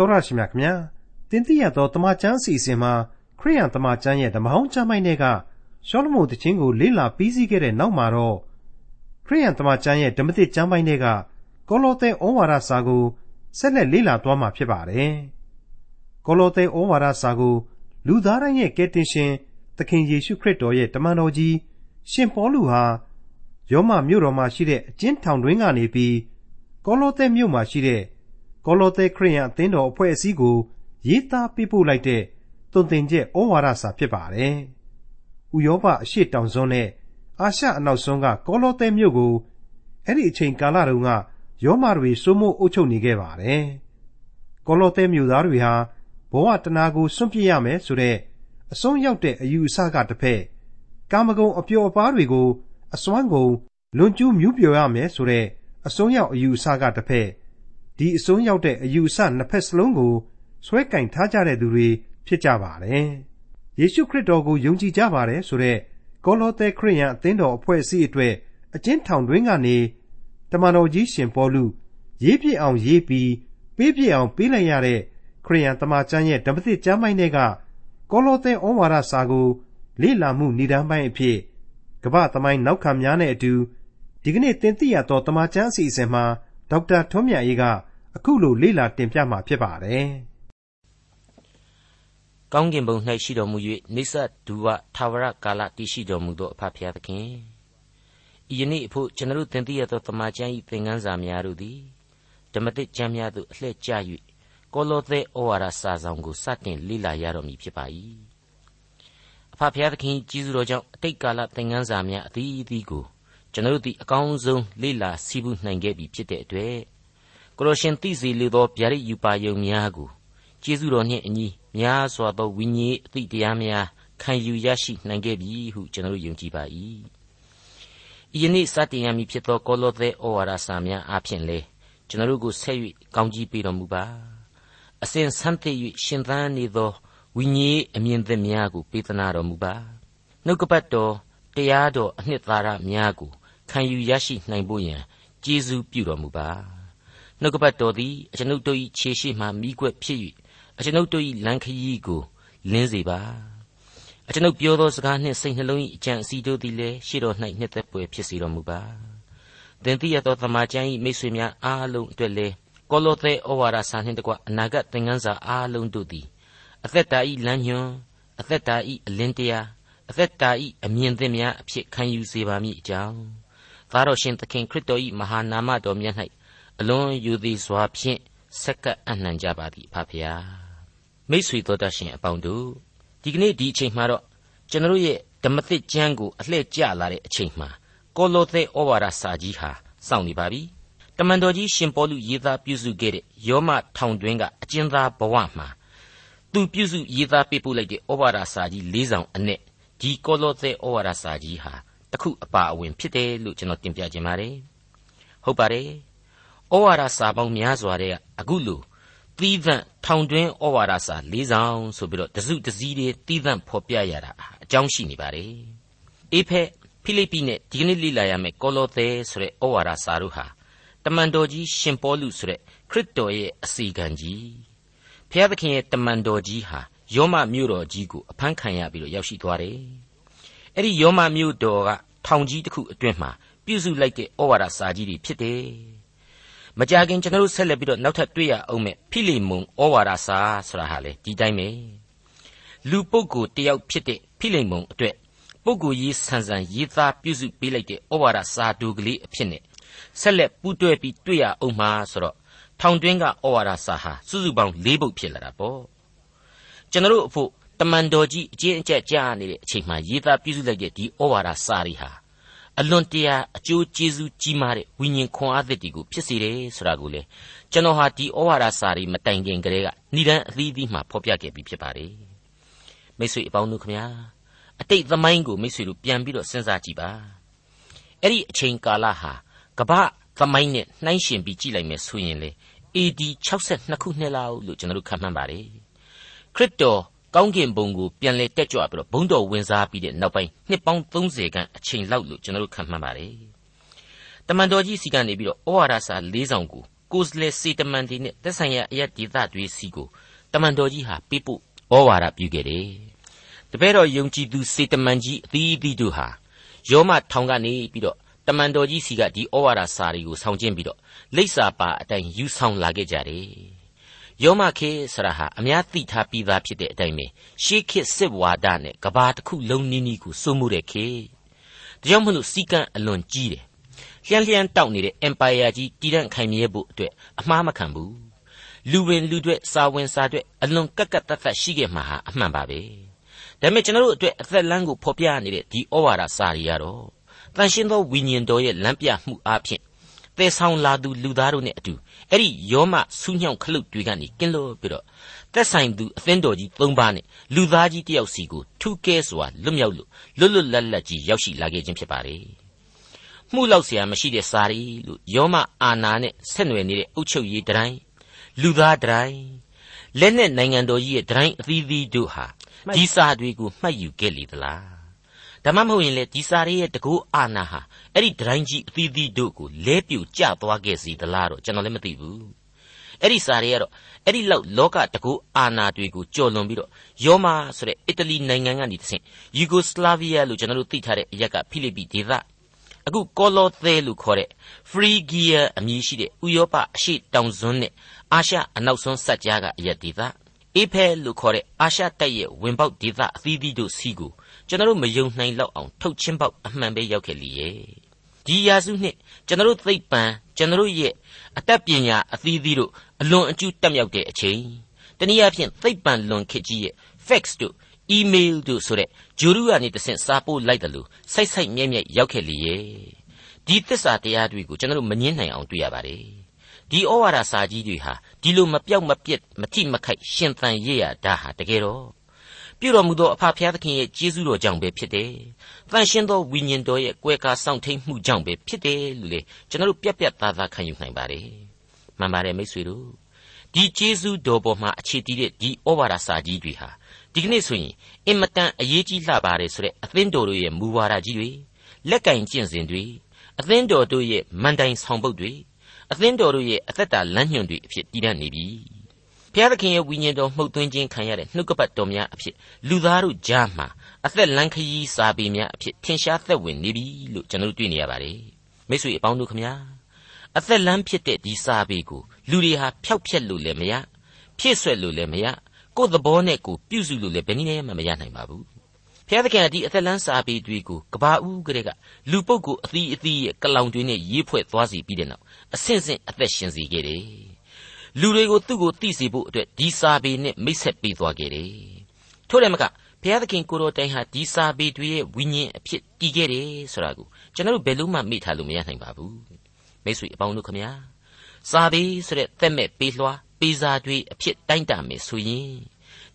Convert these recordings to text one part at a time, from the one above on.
တော်ရရှိမြခင်ဗျာတင်တိရသောတမချန်းစီစဉ်မှာခရိယန်တမချန်းရဲ့ဓမ္မဟောင်းကျမ်းပိုင်းတွေကရှောလမုန်တခြင်းကိုလေ့လာပြီးစီးခဲ့တဲ့နောက်မှာတော့ခရိယန်တမချန်းရဲ့ဓမ္မသစ်ကျမ်းပိုင်းတွေကကောလောသဲဩဝါဒစာကိုဆက်လက်လေ့လာသွားမှာဖြစ်ပါတယ်ကောလောသဲဩဝါဒစာကိုလူသားတိုင်းရဲ့ကယ်တင်ရှင်သခင်ယေရှုခရစ်တော်ရဲ့တမန်တော်ကြီးရှင်ပေါလုဟာယောမမြို့တော်မှာရှိတဲ့အကျဉ်းထောင်တွင်းကနေပြီးကောလောသဲမြို့မှာရှိတဲ့ ကောလောသဲခရိယန်အသင်းတော်အဖွဲ့အစည်းကို ရေးသားပေးပို့လိုက်တဲ့သွန်သင်ချက်ဩဝါဒစာဖြစ်ပါတယ်။ဥရောပအရှေ့တောင်စွန်းနဲ့အာရှအနောက်စွန်းကကောလောသဲမြို့ကိုအဲ့ဒီအချိန်ကာလတုန်းကယောမတွေစိုးမိုးအုပ်ချုပ်နေခဲ့ပါတယ်။ကောလောသဲမြို့သားတွေဟာဘဝတနာကိုစွန့်ပစ်ရမယ်ဆိုတဲ့အဆုံးရောက်တဲ့အယူအဆကတစ်ဖက်ကာမဂုဏ်အပျော်အပါးတွေကို အစွမ်းကုန်လွန်ကျူးမြူးပျော်ရမယ်ဆိုတဲ့အစွန်းရောက်အယူအဆကတစ်ဖက် ဒီအစွန်းရောက်တဲ့အယူအဆနှစ်ဖက်စလုံးကိုဆွဲကင်ထားကြတဲ့သူတွေဖြစ်ကြပါတယ်။ယေရှုခရစ်တော်ကိုယုံကြည်ကြပါတယ်ဆိုတဲ့ကောလောသဲခရိယန်အသင်းတော်အဖွဲ့အစည်းအတွက်အကျဉ်းထောင်တွင်းကနေတမန်တော်ကြီးရှင်ပေါလုရေးပြအောင်ရေးပြီးပေးပြအောင်ပေးလိုက်ရတဲ့ခရိယန်တမန်ကျမ်းရဲ့ဓမ္မသစ်ကျမ်းပိုင်းတွေကကောလောသဲဩဝါဒစာကိုလေ့လာမှုဏ္ဍန်ပိုင်းအဖြစ်ကမ္ဘာသမိုင်းနောက်ခံများနဲ့အတူဒီကနေ့တင်ပြရသောတမန်ကျမ်းအစီအစဉ်မှာဒေါက်တာထွန်းမြတ်အေးက အခုလိုလေ့လာတင်ပြမှာဖြစ်ပါတယ်။ကောင်းကင်ဘုံ၌ရှိတော်မူ၍နေဆဒူဝထာဝရကာလတည်ရှိတော်မူသောအဖဖျားသခင်ဤယနေ့အဖို့ကျွန်တော်တင်ပြရသောတမန်ကျမ်း၏သင်ခန်းစာများတို့သည်ဓမ္မတိကျမ်းများသို့အလှည့်ကျ၍ကောလောသဲဩဝါဒစာဆောင်ကိုစတင်လေ့လာရတော်မူဖြစ်ပါ၏။အဖဖျားသခင်ကြီးစုတော်ကြောင့်အတိတ်ကာလသင်ခန်းစာများအသီးသီးကိုကျွန်တော်တို့ဒီအကောင်းဆုံးလေ့လာစီးပူးနိုင်ခဲ့ပြီဖြစ်တဲ့အတွက် ကိုလိုရှင်သိစေလိုသောဗျာဒိတ်ယူပါယုံများကိုကျေးဇူးတော်နှင့်အညီများစွာသောဝိညာဉ်အသည့်တရားများခံယူရရှိနိုင်ခဲ့ပြီဟုကျွန်တော်ယုံကြည်ပါ၏။ဤနေ့စတင်ရမည်ဖြစ်သောကောလောသဲဩဝါဒစာများအားဖြင့်လေကျွန်တော်ကိုဆက်၍ကောင်းကြီးပေးတော်မူပါ။အစဉ်ဆန်းသစ်၍ရှင်သန်နေသောဝိညာဉ်အမြင်သစ်များကိုပေးသနာတော်မူပါ။နှုတ်ကပတ်တော်တရားတော်အနှစ်သာရများကိုခံယူရရှိနိုင်ဖို့ရန်ကျေးဇူးပြုတော်မူပါ နှုတ်ကပတ်တော်သည်အကျွန်ုပ်တို့၏ခြေရှိမှမိကွက်ဖြစ်၍အကျွန်ုပ်တို့၏လမ်းခရီးကိုလင်းစေပါအကျွန်ုပ်ပြောသောစကားနှင့်စိတ်နှလုံး၏အကြံအစီတို့သည်လည်းရှေ့တော်၌နှစ်သက်ပွေဖြစ်စေတော်မူပါသင်သိရသောသမာကျမ်း၏မိတ်ဆွေများအားလုံးအတွက်လည်းကောလောသဲဩဝါဒစာနှင့်တကွအနာဂတ်သင်ခန်းစာအားလုံးတို့သည်အသက်တာ၏လမ်းညွှန်အသက်တာ၏အလင်းတရားအသက်တာ၏အမြင်သစ်များအဖြစ်ခံယူစေပါမည်အကြောင်းသားတော်ရှင်သခင်ခရစ်တော်၏မဟာနာမတော်မြတ်၌ အလွန်ယူသည်စွာဖြင့်ဆက်ကပ်အနှံကြပါသည်ဖဖျားမိတ်ဆွေတော်တတ်ရှင်အပေါင်းတို့ဒီကနေ့ဒီအချိန်မှာတော့ကျွန်တော်ရဲ့ဓမ္မသစ်ကျမ်းကိုအလှည့်ကျလာတဲ့အချိန်မှာကောလောသဲဩဝါဒစာကြီးဟာစောင့်နေပါပြီတမန်တော်ကြီးရှင်ပေါလုရေးသားပြုစုခဲ့တဲ့ယောမထောင်တွင်းကအကျဉ်းသားဘဝမှာသူပြုစုရေးသားပေးပို့လိုက်တဲ့ဩဝါဒစာကြီး၄ဆောင်အနက်ဒီကောလောသဲဩဝါဒစာကြီးဟာတခုအပါအဝင်ဖြစ်တယ်လို့ကျွန်တော်တင်ပြခြင်းပါတယ်ဟုတ်ပါတယ် ဩဝါဒစာပေါင်းများစွာတဲ့အခုလို့သီးသန့်ထောင်တွင်းဩဝါဒစာ၄ဆောင်ဆိုပြီးတော့တစုတစည်းတွေသီးသန့်ဖော်ပြရတာအကြောင်းရှိနေပါတယ်အေဖက်ဖိလိပ္ပိနဲ့ဒီကနေ့လေ့လာရမယ့်ကောလောသဲဆိုတဲ့ဩဝါဒစာတို့ဟာတမန်တော်ကြီးရှင်ပေါလုဆိုတဲ့ခရစ်တော်ရဲ့အစီကံကြီးဖျားသခင်ရဲ့တမန်တော်ကြီးဟာယောမမြို့တော်ကြီးကိုအဖမ်းခံရပြီးတော့ရောက်ရှိသွားတယ်အဲ့ဒီယောမမြို့တော်ကထောင်ကြီးတစ်ခုအတွင်းမှာပြုစုလိုက်တဲ့ဩဝါဒစာကြီးတွေဖြစ်တယ်။ မကြခင်ကျွန်တော်တို့ဆက်လက်ပြီးတော့နောက်ထပ်တွေ့ရအောင်မဲ့ဖိလိမုန်ဩဝါဒစာဆိုတာဟာလေဒီတိုင်းပဲ။လူပုဂ္ဂိုလ်တယောက်ဖြစ်တဲ့ဖိလိမုန်အတွက်ပုဂ္ဂိုလ်ရေးဆန်ဆန်ရေးသားပြုစုပေးလိုက်တဲ့ဩဝါဒစာတူကလေးအဖြစ်နဲ့ဆက်လက်ပူးတွဲပြီးတွေ့ရအောင်မှာဆိုတော့ထောင်တွင်းကဩဝါဒစာဟာစုစုပေါင်း၄ပုဒ်ဖြစ်လာတာပေါ့။ကျွန်တော်တို့အဖို့တမန်တော်ကြီးအကျဉ်းအကျပ်ကြားနေတဲ့အချိန်မှာရေးသားပြုစုလိုက်တဲ့ဒီဩဝါဒစာတွေဟာ အလွန်တရာအကျိုးကျေးဇူးကြီးမားတဲ့ဝိညာဉ်ခွန်အားသစ်တွေကိုဖြစ်စေတယ်ဆိုတာကိုလေကျွန်တော်ဟာဒီဩဝါဒစာတွေမတိုင်ခင်ကတည်းကဏိဒန်းအသီးသီးမှာဖော်ပြခဲ့ပြီးဖြစ်ပါတယ်မိတ်ဆွေအပေါင်းတို့ခမညာအတိတ်သမိုင်းကိုမိတ်ဆွေတို့ပြန်ပြီးတော့စဉ်းစားကြည့်ပါအဲ့ဒီအချိန်ကာလဟာကမ္ဘာသမိုင်းနဲ့နှိုင်းယှဉ်ပြီးကြည့်လိုက်မယ်ဆိုရင်လေ AD 62ခုနှစ်လောက်လို့ကျွန်တော်တို့ခန့်မှန်းပါတယ်ခရစ်တော် ကောင်းကင်ဘုံကိုပြန်လဲတက်ကြွပြီးတော့ဘုံတော်ဝင်စားပြီးတဲ့နောက်ပိုင်းနှစ်ပေါင်း30ခန့်အချိန်လောက်လို့ကျွန်တော်တို့ခန့်မှန်းပါတယ်။တမန်တော်ကြီးစီကနေပြီးတော့ဩဝါဒစာ၄ဆောင်ကိုကိုယ်စလဲစေတမန်တွေနဲ့သက်ဆိုင်ရာအရက်ဒေသတွေစီကိုတမန်တော်ကြီးဟာပြပို့ဩဝါဒပြုခဲ့တယ်။တပည့်တော်ယုံကြည်သူစေတမန်ကြီးအသီးသီးတို့ဟာယောမထောင်ကနေပြီးတော့တမန်တော်ကြီးစီကဒီဩဝါဒစာတွေကိုဆောင်ကျင်းပြီးတော့လိပ်စာပါအတိုင်းယူဆောင်လာခဲ့ကြတယ်။ ယောမခေဆရာဟာအများသိထားပြီးသားဖြစ်တဲ့အတိုင်းပဲရှေးခေတ်စစ်ဝါဒနဲ့ကဘာတစ်ခုလုံးနီးနီးကိုစိုးမှုတဲ့ခေ။ဒါကြောင့်မလို့စီကံအလွန်ကြီးတယ်။လျှံလျှံတောက်နေတဲ့ empire ကြီးတည်တံ့ခိုင်မြဲဖို့အတွက်အမှားမခံဘူး။လူဝင်လူတွေစာဝင်စာတွေအလွန်ကက်ကက်တတ်တတ်ရှိခဲ့မှာဟာအမှန်ပါပဲ။ဒါပေမဲ့ကျွန်တော်တို့အတွက်အသက်လမ်းကိုဖော်ပြနေတဲ့ဒီဩဝါဒစာတွေကတော့တန်ရှင်းသောဝိညာဉ်တော်ရဲ့လမ်းပြမှုအားဖြင့်သေဆောင်လာသူလူသားတို့နဲ့အတူ အဲ့ဒီယောမဆူးညောင်ခလုတ်တွေကနေကင်းလို့ပြီးတော့သက်ဆိုင်သူအသင်းတော်ကြီး၃ပါးနဲ့လူသားကြီးတယောက်စီကိုထူးကဲစွာလွတ်မြောက်လို့လွတ်လွတ်လပ်လပ်ကြီးရောက်ရှိလာခဲ့ခြင်းဖြစ်ပါတယ်။မှုလောက်เสียမရှိတဲ့စာရီလို့ယောမအာနာနဲ့ဆက်နွယ်နေတဲ့အုတ်ချုပ်ရေးတတိုင်းလူသားတတိုင်းလက်နဲ့နိုင်ငံတော်ကြီးရဲ့တတိုင်းအသီးသီးတို့ဟာဒီစာတွေကိုမှတ်ယူခဲ့လေသလား ဒါမှမဟုတ်ရင်လေဒီစာရေးရဲ့တကူအာနာဟာအဲ့ဒီဒတိုင်းကြီးအသီးသီးတို့ကိုလဲပြိုကျသွားခဲ့စီသလားတော့ကျွန်တော်လည်းမသိဘူးအဲ့ဒီစာရေးကတော့အဲ့ဒီလောက်လောကတကူအာနာတွေကိုကြော်လွန်ပြီးတော့ယောမာဆိုတဲ့အီတလီနိုင်ငံကနေတဆင့်ယူဂိုစလာဗီးယားလို့ကျွန်တော်တို့သိထားတဲ့အရက်ကဖိလိပ္ပိဒေသအခုကောလောသဲလို့ခေါ်တဲ့ Phrygia အမည်ရှိတဲ့ဥရောပအရှေ့တောင်စွန်းနဲ့အာရှအနောက်စွန်းဆက်ကြားကအရက်ဒေသအေဖဲလို့ခေါ်တဲ့အာရှတိုက်ရဲ့ဝင်ပေါက်ဒေသအသီးသီးတို့စီကို ကျွန်တော်တို့မယုံနိုင်လောက်အောင်ထုတ်ချင်းပေါက်အမှန်ပဲရောက်ခဲ့လေရဲ့ဒီရာစုနှစ်ကျွန်တော်တို့သိပ္ပံကျွန်တော်တို့ရဲ့အတတ်ပညာအသီးသီးတို့အလွန်အကျူးတက်မြောက်တဲ့အချိန်တနည်းအားဖြင့်သိပ္ပံလွန်ခေတ်ကြီးရဲ့ fax တို့ email တို့ဆိုတဲ့ဂျူရုကနေတဆင့်စာပို့လိုက်တယ်လို့စိုက်စိုက်မြဲမြဲရောက်ခဲ့လေရဲ့ဒီသစ္စာတရားတွေကိုကျွန်တော်တို့မငင်းနိုင်အောင်တွေ့ရပါတယ်ဒီဩဝါဒစာကြီးတွေဟာဒီလိုမပြောက်မပြက်မထိမခိုက်ရှင်သန်ရရတာဟာတကယ်တော့ ပြုတော်မူသောအဖဖျားသခင်ရဲ့ကျေးဇူးတော်ကြောင့်ပဲဖြစ်တယ်။တန်ရှင်းသောဝိညာဉ်တော်ရဲ့ကွယ်ကာစောင့်ထိန်မှုကြောင့်ပဲဖြစ်တယ်လို့လေကျွန်တော်တို့ပြက်ပြက်သားသားခံယူနိုင်ပါတယ်။မှန်ပါတယ်မိတ်ဆွေတို့။ဒီကျေးဇူးတော်ပေါ်မှာအခြေတည်တဲ့ဒီဩဝါဒစာကြီးတွေဟာဒီကနေ့ဆိုရင်အင်မတန်အရေးကြီးလှပါတယ်ဆိုတဲ့အသင်းတော်တို့ရဲ့မူဝါဒကြီးတွေလက်ကင်ကျင့်စဉ်တွေအသင်းတော်တို့ရဲ့မန်တိုင်ဆောင်ပုဒ်တွေအသင်းတော်တို့ရဲ့အသက်တာလမ်းညွှန်တွေအဖြစ်တည်တတ်နေပြီ ဘုရားသခင်ရဲ့ဝိညာဉ်တော်မှုတ်သွင်းခြင်းခံရတဲ့နှုတ်ကပတ်တော်များအဖြစ်လူသားတို့ကြားမှာအသက်လမ်းခရီးစာပေများအဖြစ်ထင်ရှားသက်ဝင်နေပြီလို့ကျွန်တော်တို့တွေ့နေရပါတယ်မိတ်ဆွေအပေါင်းတို့ခမညာအသက်လမ်းဖြစ်တဲ့ဒီစာပေကိုလူတွေဟာဖျောက်ဖျက်လို့လည်းမရဖြည့်ဆွက်လို့လည်းမရကိုယ်သဘောနဲ့ကိုပြုစုလို့လည်းဘယ်နည်းနဲ့မှမရနိုင်ပါဘူးဖျားသခင်ကဒီအသက်လန်းစာပေတွေကိုကဘာဦးကလေးကလူပုဂ္ဂိုလ်အသီးအသီးရဲ့ကလောင်တွေနဲ့ရေးဖွဲ့သွားစီပြီးတဲ့နောက်အဆင့်ဆင့်အသက်ရှင်စေခဲ့တယ် လူတွေကိုသူ့ကိုသိစေဖို့အတွက်ဒီစာပေနဲ့မိတ်ဆက်ပေးသွားခဲ့တယ်ထို့တယ်မကဘုရားသခင်ကိုတော်တိုင်ဟာဒီစာပေတွေရဲ့ဝိညာဉ်အဖြစ်တည်ခဲ့တယ်ဆိုတာကိုကျွန်တော်တို့ဘယ်လို့မှမေ့ထားလို့မရနိုင်ပါဘူးမိတ်ဆွေအပေါင်းတို့ခမညာစာပေဆိုတဲ့သက်မဲ့ပေးလွှာပေးစာတွေအဖြစ်တိုင်းတာမယ်ဆိုရင်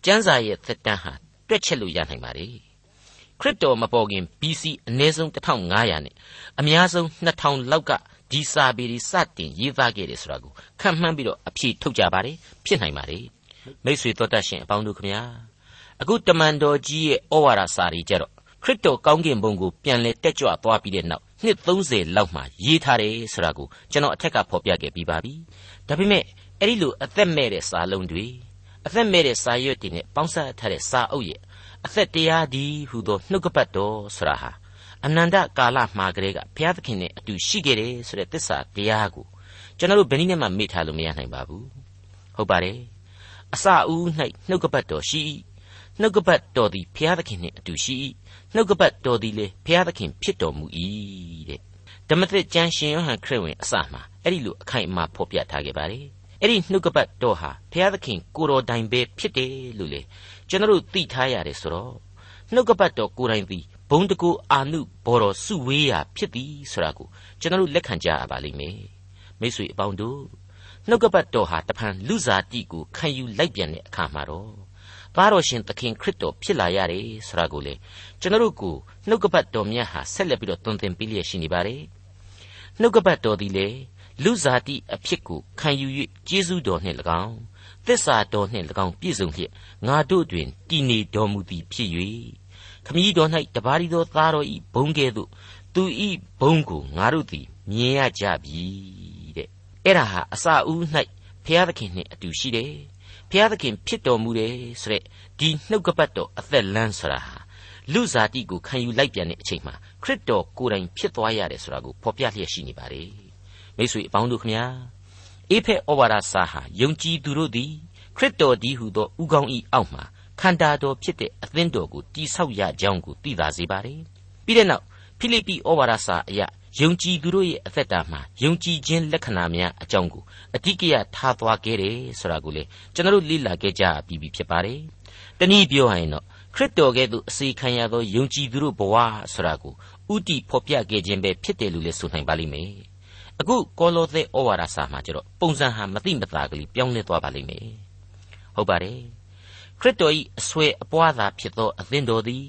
ကျမ်းစာရဲ့သက်တမ်းဟာတွက်ချက်လို့ရနိုင်ပါတယ်ခရစ်တော်မပေါ်ခင် BC အနည်းဆုံး1500နဲ့အများဆုံး2000လောက်က ဒီစာပေတွေစတင်ရေးသားခဲ့တယ်ဆိုတာကိုခံမှန်းပြီးတော့အဖြေထုတ်ကြပါတယ်ဖြစ်နိုင်ပါတယ်မိษွေတော်တတ်ရှင်အပေါင်းတို့ခမညာအခုတမန်တော်ကြီးရဲ့ဩဝါဒစာတွေကြတော့ခရစ်တော်ကောင်းကင်ဘုံကိုပြန်လဲတက်ကြွသွားပြီးတဲ့နောက်နှစ်30လောက်မှရေးထားတယ်ဆိုတာကိုကျွန်တော်အထက်ကဖော်ပြခဲ့ပြီးပါပြီဒါပေမဲ့အဲ့ဒီလိုအသက်မဲ့တဲ့စာလုံးတွေအသက်မဲ့တဲ့စာရွက်တွေနဲ့ပေါင်းစပ်ထားတဲ့စာအုပ်ရဲ့အသက်တရားဒီဟူသောနှုတ်ကပတ်တော်ဆိုတာဟာ အနန္တကာလမှာကလေးကဘုရားသခင်နဲ့အတူရှိခဲ့တယ်ဆိုတဲ့သစ္စာတရားကိုကျွန်တော်တို့ဘယ်နည်းနဲ့မှမေ့ထားလို့မရနိုင်ပါဘူးဟုတ်ပါတယ်အစအဦး၌နှုတ်ကပတ်တော်ရှိနှုတ်ကပတ်တော်သည်ဘုရားသခင်နှင့်အတူရှိနှုတ်ကပတ်တော်သည်လေဘုရားသခင်ဖြစ်တော်မူ၏တဲ့ဓမ္မသစ်ကျမ်းရှင်ယောဟန်ခရစ်ဝင်အစမှာအဲ့ဒီလိုအခိုင်အမာဖော်ပြထားခဲ့ပါတယ်အဲ့ဒီနှုတ်ကပတ်တော်ဟာဘုရားသခင်ကိုတော်တိုင်ပဲဖြစ်တယ်လို့လေကျွန်တော်တို့သိထားရတယ်ဆိုတော့နှုတ်ကပတ်တော်ကိုယ်တိုင်သည် ဘုံတကူအာနုဘော်တော်စုဝေးရာဖြစ်သည်ဆိုတာကိုကျွန်တော်တို့လက်ခံကြရပါလိမ့်မယ်မိတ်ဆွေအပေါင်းတို့နှုတ်ကပတ်တော်ဟာတဖန်လူစားတိကိုခံယူလိုက်ပြန်တဲ့အခါမှာတော့သားတော်ရှင်သခင်ခရစ်တော်ဖြစ်လာရတယ်ဆိုတာကိုလေကျွန်တော်တို့ကိုနှုတ်ကပတ်တော်မြတ်ဟာဆက်လက်ပြီးတော့သွန်သင်ပေးလျက်ရှိနေပါတယ်နှုတ်ကပတ်တော်သည်လေလူစားတိအဖြစ်ကိုခံယူ၍ကျေးဇူးတော်နှင့်၎င်းသစ္စာတော်နှင့်၎င်းပြည့်စုံလျက်ငါတို့တွင်တည်နေတော်မူသည်ဖြစ်၍ ခမည်းတော်၌တပါးရီသောသားတော်ဤဘုံကဲ့သို့သူဤဘုံကိုငါတို့သည်မြင်ရကြပြီတဲ့တအဲ့ဒါဟာအစာဦး၌ဖျားသခင်နှင့်အတူရှိတယ်ဖျားသခင်ဖြစ်တော်မူတယ်ဆိုတဲ့ဒီနှုတ်ကပတ်တော်အသက်လန်းဆိုတာဟာလူစားတိကိုခံယူလိုက်ပြန်တဲ့အချိန်မှာခရစ်တော်ကိုယ်တိုင်ဖြစ်သွားရတယ်ဆိုတာကိုဖော်ပြလျက်ရှိနေပါတယ်မိတ်ဆွေအပေါင်းတို့ခမညာအေဖက်ဩဝါဒစာဟာယုံကြည်သူတို့သည်ခရစ်တော်ဒီဟုသောဥကောင်းဤအောက်မှာ ခန္ဓာတော်ဖြစ်တဲ့အသင်းတော်ကိုတိဆောက်ရကြောင်းကိုသိသာစေပါတယ်ပြီးတဲ့နောက်ဖိလိပ္ပိဩဝါဒစာအရာယုံကြည်သူတို့ရဲ့အသက်တာမှာယုံကြည်ခြင်းလက္ခဏာများအကြောင်းကိုအတိကရထားသွားခဲ့တယ်ဆိုတာကိုလေကျွန်တော်တို့လေ့လာခဲ့ကြပြီးပြီဖြစ်ပါတယ်။တနည်းပြောရရင်တော့ခရစ်တော်ကဲ့သို့အစေခံရသောယုံကြည်သူတို့ဘဝဆိုတာကိုဥတီဖော်ပြခဲ့ခြင်းပဲဖြစ်တယ်လို့လည်းဆိုနိုင်ပါလိမ့်မယ်။အခုကောလောသဲဩဝါဒစာမှာကျတော့ပုံစံဟာမတိမတာကလေးပြောင်းလဲသွားပါလိမ့်မယ်။ဟုတ်ပါတယ်။ ခရစ်တော်၏အဆွဲအပွားသာဖြစ်သောအသင်းတော်သည်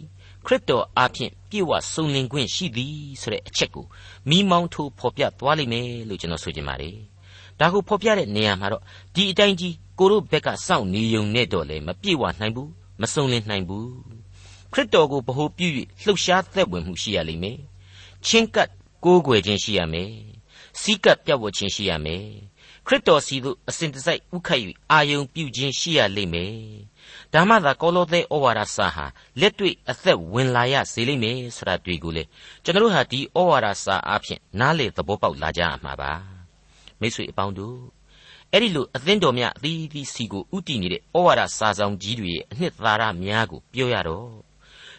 ခရစ်တော်အားဖြင့်ပြေဝစုံလင်ခွင့်ရှိသည်ဆိုတဲ့အချက်ကိုမိမောင်းထိုးဖော်ပြသွားလိမ့်မယ်လို့ကျွန်တော်ဆိုချင်ပါတယ်။ဒါကိုဖော်ပြတဲ့နေရာမှာတော့ဒီအတိုင်းကြီးကိုတို့ဘက်ကစောင့်နေုံနဲ့တော့လည်းမပြေဝနိုင်ဘူးမစုံလင်နိုင်ဘူး။ခရစ်တော်ကိုဗဟုပြု၍လှုပ်ရှားသက်ဝင်မှုရှိရလိမ့်မယ်။ချင်းကပ်ကိုးကွယ်ခြင်းရှိရမယ်။စီးကပ်ပြတ်ဝတ်ခြင်းရှိရမယ်။ခရစ်တော်စီသို့အစဉ်တစိုက်ဥခတ်၍အာယုံပြုခြင်းရှိရလိမ့်မယ် ဒါမှသာကောလောသဲဩဝါဒစာဟာလက်တွေ့အသက်ဝင်လာရစေလိမ့်မယ်ဆိုတာတွေ့ကိုလေကျွန်တော်တို့ဟာဒီဩဝါဒစာအဖြစ်နားလေသဘောပေါက်လာကြရမှာပါမိတ်ဆွေအပေါင်းတို့အဲ့ဒီလိုအသင်းတော်များအသီးသီးစီကိုဥတည်နေတဲ့ဩဝါဒစာဆောင်ကြီးတွေရဲ့အနှစ်သာရများကိုပြောရတော့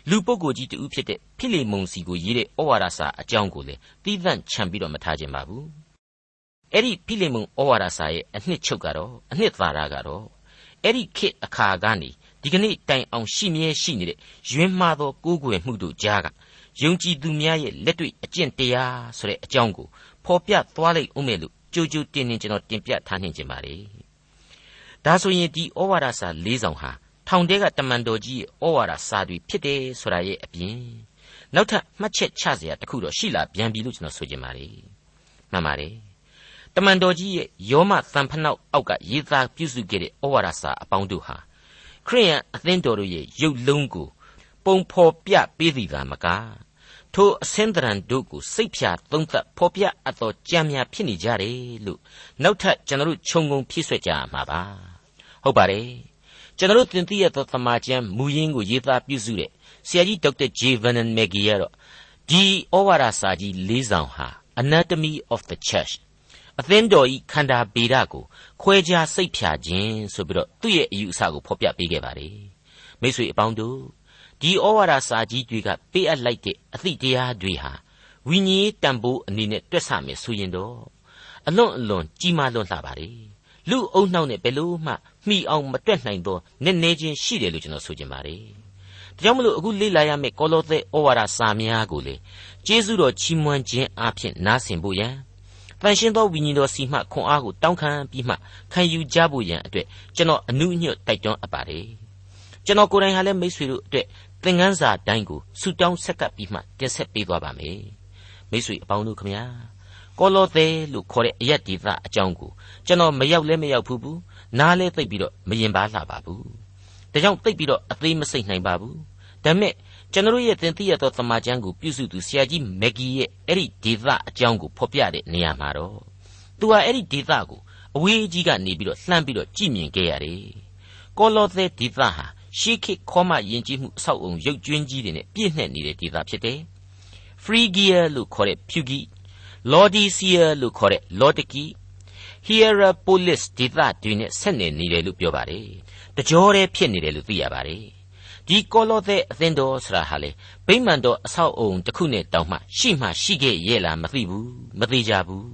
လူပုဂ္ဂိုလ်ကြီးတူဖြစ်တဲ့ဖိလိမုန်စီကိုရေးတဲ့ဩဝါဒစာအကြောင်းကိုလေတီးသန့်ခြံပြီးတော့မထားခြင်းပါဘူးအဲ့ဒီဖိလိမုန်ဩဝါဒစာရဲ့အနှစ်ချုပ်ကတော့အနှစ်သာရကတော့အဲ့ဒီခေတ်အခါကနေ ဒီကနေ့တိုင်အောင်ရှိမြဲရှိနေတဲ့ယွင်းမှားသောကိုးကွယ်မှုတို့ကြားကယုံကြည်သူများရဲ့လက်တွေ့အကျင့်တရားဆိုတဲ့အကြောင်းကိုဖော်ပြသွားလိုက်ဦးမယ်လို့ကြိုကြိုတင်တင်ကျွန်တော်တင်ပြထားနေခြင်းပါလေဒါဆိုရင်ဒီဩဝါဒစာ၄ဆောင်ဟာထောင်တဲကတမန်တော်ကြီးရဲ့ဩဝါဒစာတွေဖြစ်တယ်ဆိုတာရဲ့အပြင်နောက်ထပ်မှတ်ချက်ချစရာတခုတော့ရှိလာပြန်ပြီလို့ကျွန်တော်ဆိုချင်ပါလေမှန်ပါတယ်တမန်တော်ကြီးရဲ့ယောမသံဖနောက်အောက်ကရေးသားပြုစုခဲ့တဲ့ဩဝါဒစာအပေါင်းတို့ဟာ ခရိယန်အသင်းတော်တို့ရဲ့ရုပ်လုံးကိုပုံဖော်ပြပေးသည်သာမကထိုအစင်းတရန်တို့ကိုစိတ်ဖြာသုံးသပ်ဖော်ပြအပ်သောကြံများဖြစ်နေကြတယ်လို့နောက်ထပ်ကျွန်တော်တို့ခြုံငုံဖြည့်ဆွက်ကြရမှာပါဟုတ်ပါတယ်ကျွန်တော်တို့သင်သိရသောသမာကျမ်းမူရင်းကိုရေးသားပြုစုတဲ့ဆရာကြီးဒေါက်တာဂျေဗန်နန်မက်ဂီကတော့ဒီဩဝါဒစာကြီး၄ဆောင်ဟာ Anatomy of the Church အသင်းတော်ဤခန္ဓာဗေဒကိုခွဲခြားစိတ်ဖြာခြင်းဆိုပြီးတော့သူ့ရဲ့အယူအဆကိုဖော်ပြပေးခဲ့ပါတယ်မိတ်ဆွေအပေါင်းတို့ဒီဩဝါဒစာကြီးတွေကပေးအပ်လိုက်တဲ့အသည့်တရားတွေဟာဝိညာဉ်တန်ဖိုးအနေနဲ့တွက်ဆမယ်ဆိုရင်တော့အလွန်အလွန်ကြီးမားလွန်းလှပါတယ်လူအုံနှောက်နဲ့ဘယ်လို့မှမှီအောင်မတွက်နိုင်သောနည်းနည်းချင်းရှိတယ်လို့ကျွန်တော်ဆိုချင်ပါတယ်ဒါကြောင့်မလို့အခုလေ့လာရမယ့်ကောလောသဲဩဝါဒစာများကိုလေကျေးဇူးတော်ချီးမွမ်းခြင်းအပြင်နားဆင်ဖို့ရန် တန်ရှင်းသောဝိညာဉ်တော်စီမှခွန်အားကိုတောင်းခံပြီးမှခံယူကြဖို့ရန်အတွက်ကျွန်တော်အနုညွတ်တိုက်တွန်းအပ်ပါတယ်ကျွန်တော်ကိုယ်တိုင်ဟာလည်းမိတ်ဆွေတို့အတွက်သင်ခန်းစာတိုင်းကိုဆုတောင်းဆက်ကပ်ပြီးမှတင်ဆက်ပေးသွားပါမယ်မိတ်ဆွေအပေါင်းတို့ခမညာကောလောသဲလို့ခေါ်တဲ့အယက်ဒီသအကြောင်းကိုကျွန်တော်မရောက်လဲမရောက်ဘူးဘူးနားလဲသိပ်ပြီးတော့မရင်ပါလှပါဘူးဒါကြောင့်သိပ်ပြီးတော့အသေးမစိတ်နိုင်ပါဘူးဒါပေမဲ့ ကျွန်တော်ရဲ့သင်သိရသောသမာကျမ်းကိုပြုစုသူဆရာကြီးမက်ဂီရဲ့အဲ့ဒီဒေသအကြောင်းကိုဖော်ပြတဲ့နေရာမှာတော့သူဟာအဲ့ဒီဒေသကိုအဝေးကြီးကနေပြီးတော့လှမ်းပြီးတော့ကြည့်မြင်ခဲ့ရတယ်။ကောလောသဲဒေသဟာရှေးခေတ်ခေါမယဉ်ကျေးမှုအဆောက်အုံရုပ်ကျွင်းကြီးတွေနဲ့ပြည့်နှက်နေတဲ့ဒေသဖြစ်တယ်။ Phrygia လို့ခေါ်တဲ့ဖြူဂီ Laodicea လို့ခေါ်တဲ့ Laodiki Hierapolis ဒေသတွေနဲ့ဆက်နွယ်နေတယ်လို့ပြောပါတယ်။တကြောတည်းဖြစ်နေတယ်လို့သိရပါတယ်။ ဒီကောလောသဲအသင်းတော်ဆိုတာဟာလေဗိမာန်တော်အဆောက်အုံတစ်ခုနဲ့တောင်မှရှိမှရှိခဲ့ရဲ့လားမသိဘူးမသေးကြဘူး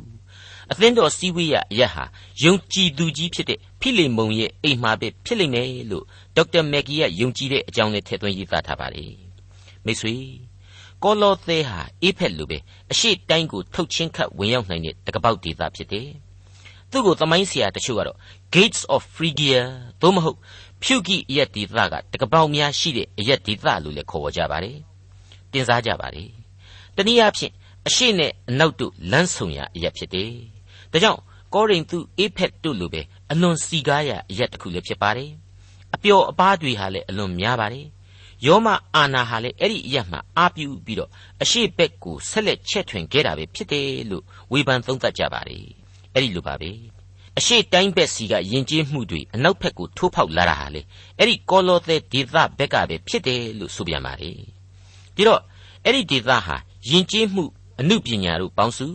အသင်းတော်စည်းဝေးရအရက်ဟာယုံကြည်သူကြီးဖြစ်တဲ့ဖိလိမုန်ရဲ့အိမ်မှာပဲဖြစ်လိမ့်မယ်လို့ဒေါက်တာမက်ဂီကယုံကြည်တဲ့အကြောင်းနဲ့ထည့်သွင်းရေးသားထားပါတယ်မိတ်ဆွေကောလောသဲဟာအေးဖက်လိုပဲအရှိတိုင်းကိုထုတ်ချင်းခတ်ဝင်ရောက်နိုင်တဲ့တကပေါက်ဒေသဖြစ်တယ်သူ့ကိုသမိုင်းဆရာတချို့ကတော့ Gates of Phrygia သို့မဟုတ် ဖြုတ်ကိအယက်ဒေသကတကပေါက်များရှိတဲ့အယက်ဒေသလို့လည်းခေါ်ဝေါ်ကြပါတယ်။တင်စားကြပါတယ်။တနည်းအားဖြင့်အရှိနဲ့အနောက်တို့လမ်းဆုံရာအယက်ဖြစ်တယ်။ဒါကြောင့်ကောရိန္သုအေဖက်တို့လိုပဲအလွန်စီကားရာအယက်တစ်ခုလည်းဖြစ်ပါတယ်။အပျော်အပါးတွေဟာလည်းအလွန်များပါတယ်။ယောမအာနာဟာလည်းအဲ့ဒီအရက်မှာအာပြုပြီးတော့အရှိဘက်ကိုဆက်လက်ချက်ထွင်ခဲ့တာပဲဖြစ်တယ်လို့ဝေဖန်သုံးသပ်ကြပါတယ်။အဲ့ဒီလိုပါပဲ အရှိတိုင်းဘက်စီကယဉ်ကျေးမှုတွေအနောက်ဘက်ကိုထိုးဖောက်လာတာဟာလေအဲ့ဒီကောလောသဲဒေသဘက်ကပဲဖြစ်တယ်လို့ဆိုပြန်ပါလေဒီတော့အဲ့ဒီဒေသဟာယဉ်ကျေးမှုအမှုပညာတို့ပေါင်းစု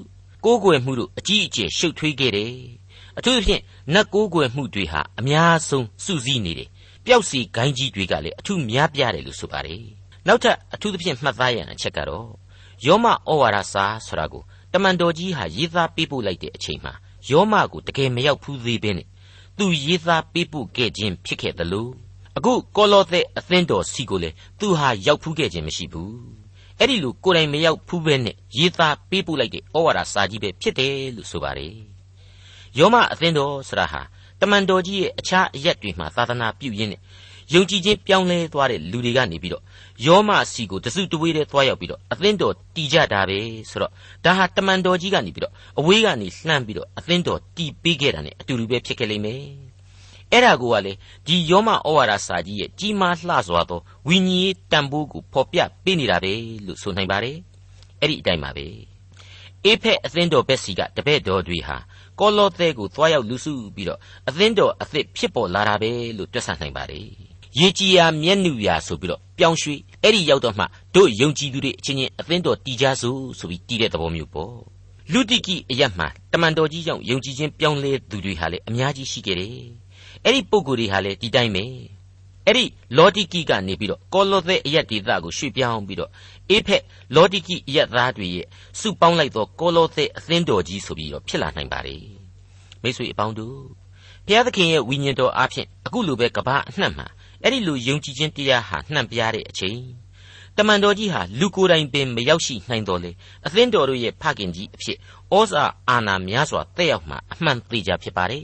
ကိုးကွယ်မှုတို့အကြီးအကျယ်ရှုပ်ထွေးခဲ့တယ်အထူးသဖြင့်နတ်ကိုးကွယ်မှုတွေဟာအများဆုံးစုစည်းနေတယ်ပျောက်စီဂိုင်းကြီးတွေကလည်းအထူးများပြားတယ်လို့ဆိုပါတယ်နောက်ထပ်အထူးသဖြင့်မှတ်သားရန်အချက်ကတော့ယောမဩဝါဒစာဆိုတာကိုတမန်တော်ကြီးဟာရေးသားပေးပို့လိုက်တဲ့အချိန်မှာ ယောမကိုတကယ်မရောက်ဘူးသေးဘဲနဲ့သူရေးသားပေးပို့ခဲ့ခြင်းဖြစ်ခဲ့တယ်လို့အခုကောလောသဲအသင်းတော်စီကိုလေသူဟာရောက်ဖူးခဲ့ခြင်းမရှိဘူးအဲ့ဒီလိုကိုယ်တိုင်မရောက်ဖူးပဲနဲ့ရေးသားပေးပို့လိုက်တဲ့ဩဝါဒစာကြီးပဲဖြစ်တယ်လို့ဆိုပါတယ်ယောမအသင်းတော်ဆိုတာဟာတမန်တော်ကြီးရဲ့အခြားအရက်တွေမှာသာသနာပြုရင်းနဲ့ယုံကြည်ခြင်းပြောင်းလဲသွားတဲ့လူတွေကနေပြီးတော့ ယောမစီကိုတစုတဝေးတည်းသွားရောက်ပြီးတော့အသင်းတော်တည်ကြတာပဲဆိုတော့ဒါဟာတမန်တော်ကြီးကနေပြီးတော့အဝေးကနေလှမ်းပြီးတော့အသင်းတော်တည်ပေးခဲ့တာ ਨੇ အတူတူပဲဖြစ်ခဲ့လိမ့်မယ်အဲ့ဒါကိုကလေဒီယောမဩဝါဒစာကြီးရဲ့ကြီးမားလှစွာသောဝိညာဉ်ရေးတန်ဖိုးကိုဖော်ပြပေးနေတာပဲလို့ဆိုနိုင်ပါတယ်အဲ့ဒီအတိုင်းပါပဲအေဖက်အသင်းတော်ဘက်စီကတပည့်တော်တွေဟာကောလောသဲကိုသွားရောက်လူစုပြီးတော့အသင်းတော်အသစ်ဖြစ်ပေါ်လာတာပဲလို့တွက်ဆနိုင်ပါတယ်ရေကြီးရာမျက်နှူရာဆိုပြီးတော့ပြောင်းရွှေ့ အဲ့ဒီရောက်တော့မှတို့ယုံကြည်သူတွေအချင်းချင်းအသင်းတော်တည်ကြစို့ဆိုပြီးတည်တဲ့သဘောမျိုးပေါ့လူတိကိအယတ်မှာတမန်တော်ကြီးကြောင့်ယုံကြည်ခြင်းပြောင်းလဲသူတွေဟာလည်းအများကြီးရှိခဲ့တယ်အဲ့ဒီပုံကိုယ်တွေဟာလည်းဒီတိုင်းပဲအဲ့ဒီလောတိကိကနေပြီးတော့ကောလောသဲအယတ်ဒေသကိုရွှေ့ပြောင်းပြီးတော့အေဖက်လောတိကိအယတ်သားတွေရဲ့စုပေါင်းလိုက်သောကောလောသဲအသင်းတော်ကြီးဆိုပြီးတော့ဖြစ်လာနိုင်ပါလေမိတ်ဆွေအပေါင်းတို့ဘုရားသခင်ရဲ့ဝိညာဉ်တော်အားဖြင့်အခုလိုပဲကဘာအနှံ့မှာ အဲ့ဒီလိုယုံကြည်ခြင်းတရားဟာနှံ့ပြားတဲ့အချိန်တမန်တော်ကြီးဟာလူကိုယ်တိုင်ပင်မရောက်ရှိနိုင်တော်လေအသင်းတော်တို့ရဲ့ဖခင်ကြီးအဖြစ်ဩဇာအာဏာများစွာတက်ရောက်မှအမှန်သေးကြဖြစ်ပါတယ်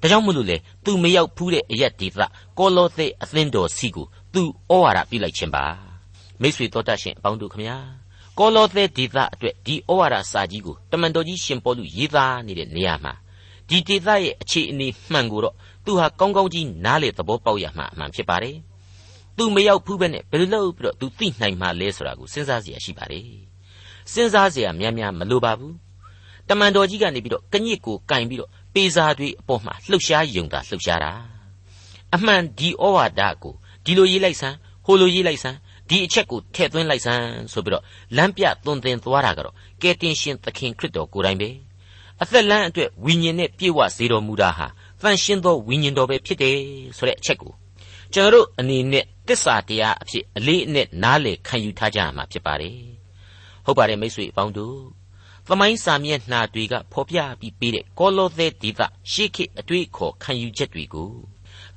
ဒါကြောင့်မလို့လေသူမရောက်ဖူးတဲ့အရက်ဒီသကောလောသဲအသင်းတော်စီကိုသူဩဝါဒပြုလိုက်ခြင်းပါမိတ်ဆွေတော်တတ်ရှင်အပေါင်းတို့ခမညာကောလောသဲဒေသအတွက်ဒီဩဝါဒစာကြီးကိုတမန်တော်ကြီးရှင်ပေါလုရေးသားနေတဲ့နေရာမှာဒီဒေသရဲ့အခြေအနေမှန်ကိုတော့ သူဟာကောင်းကောင်းကြီးနားလေသဘောပေါက်ရမှအမှန်ဖြစ်ပါတယ်။သူမရောက်ဘူးပဲနဲ့ဘယ်လိုလုပ်ပြီးတော့သူသိနိုင်မှလဲဆိုတာကိုစဉ်းစားစရာရှိပါတယ်။စဉ်းစားစရာများများမလိုပါဘူး။တမန်တော်ကြီးကနေပြီးတော့ကညစ်ကိုကင်ပြီးတော့ပေစာတွေအပေါ်မှာလှုပ်ရှားယုံတာလှုပ်ရှားတာ။အမှန်ဒီဩဝါဒကိုဒီလိုရေးလိုက်စမ်းဟိုလိုရေးလိုက်စမ်းဒီအချက်ကိုထည့်သွင်းလိုက်စမ်းဆိုပြီးတော့လမ်းပြသွန်သင်သွားတာကတော့ကယ်တင်ရှင်သခင်ခရစ်တော်ကိုယ်တိုင်ပဲ။အသက်လမ်းအတွက်ဝိညာဉ်နဲ့ပြည့်ဝစေတော်မူတာဟာ တန်ရှင်းသောဝိညာဉ်တော်ပဲဖြစ်တယ်ဆိုတဲ့အချက်ကိုကျွန်တော်တို့အနေနဲ့တစ္ဆာတရားအဖြစ်အလေးအနက်နားလည်ခံယူထားကြရမှာဖြစ်ပါတယ်ဟုတ်ပါတယ်မိတ်ဆွေအပေါင်းတို့သမိုင်းစာမျက်နှာတွေကဖော်ပြပြီးပေးတဲ့ကောလောသဲဒေသရှေးခေတ်အတွေ့အခေါ်ခံယူချက်တွေကို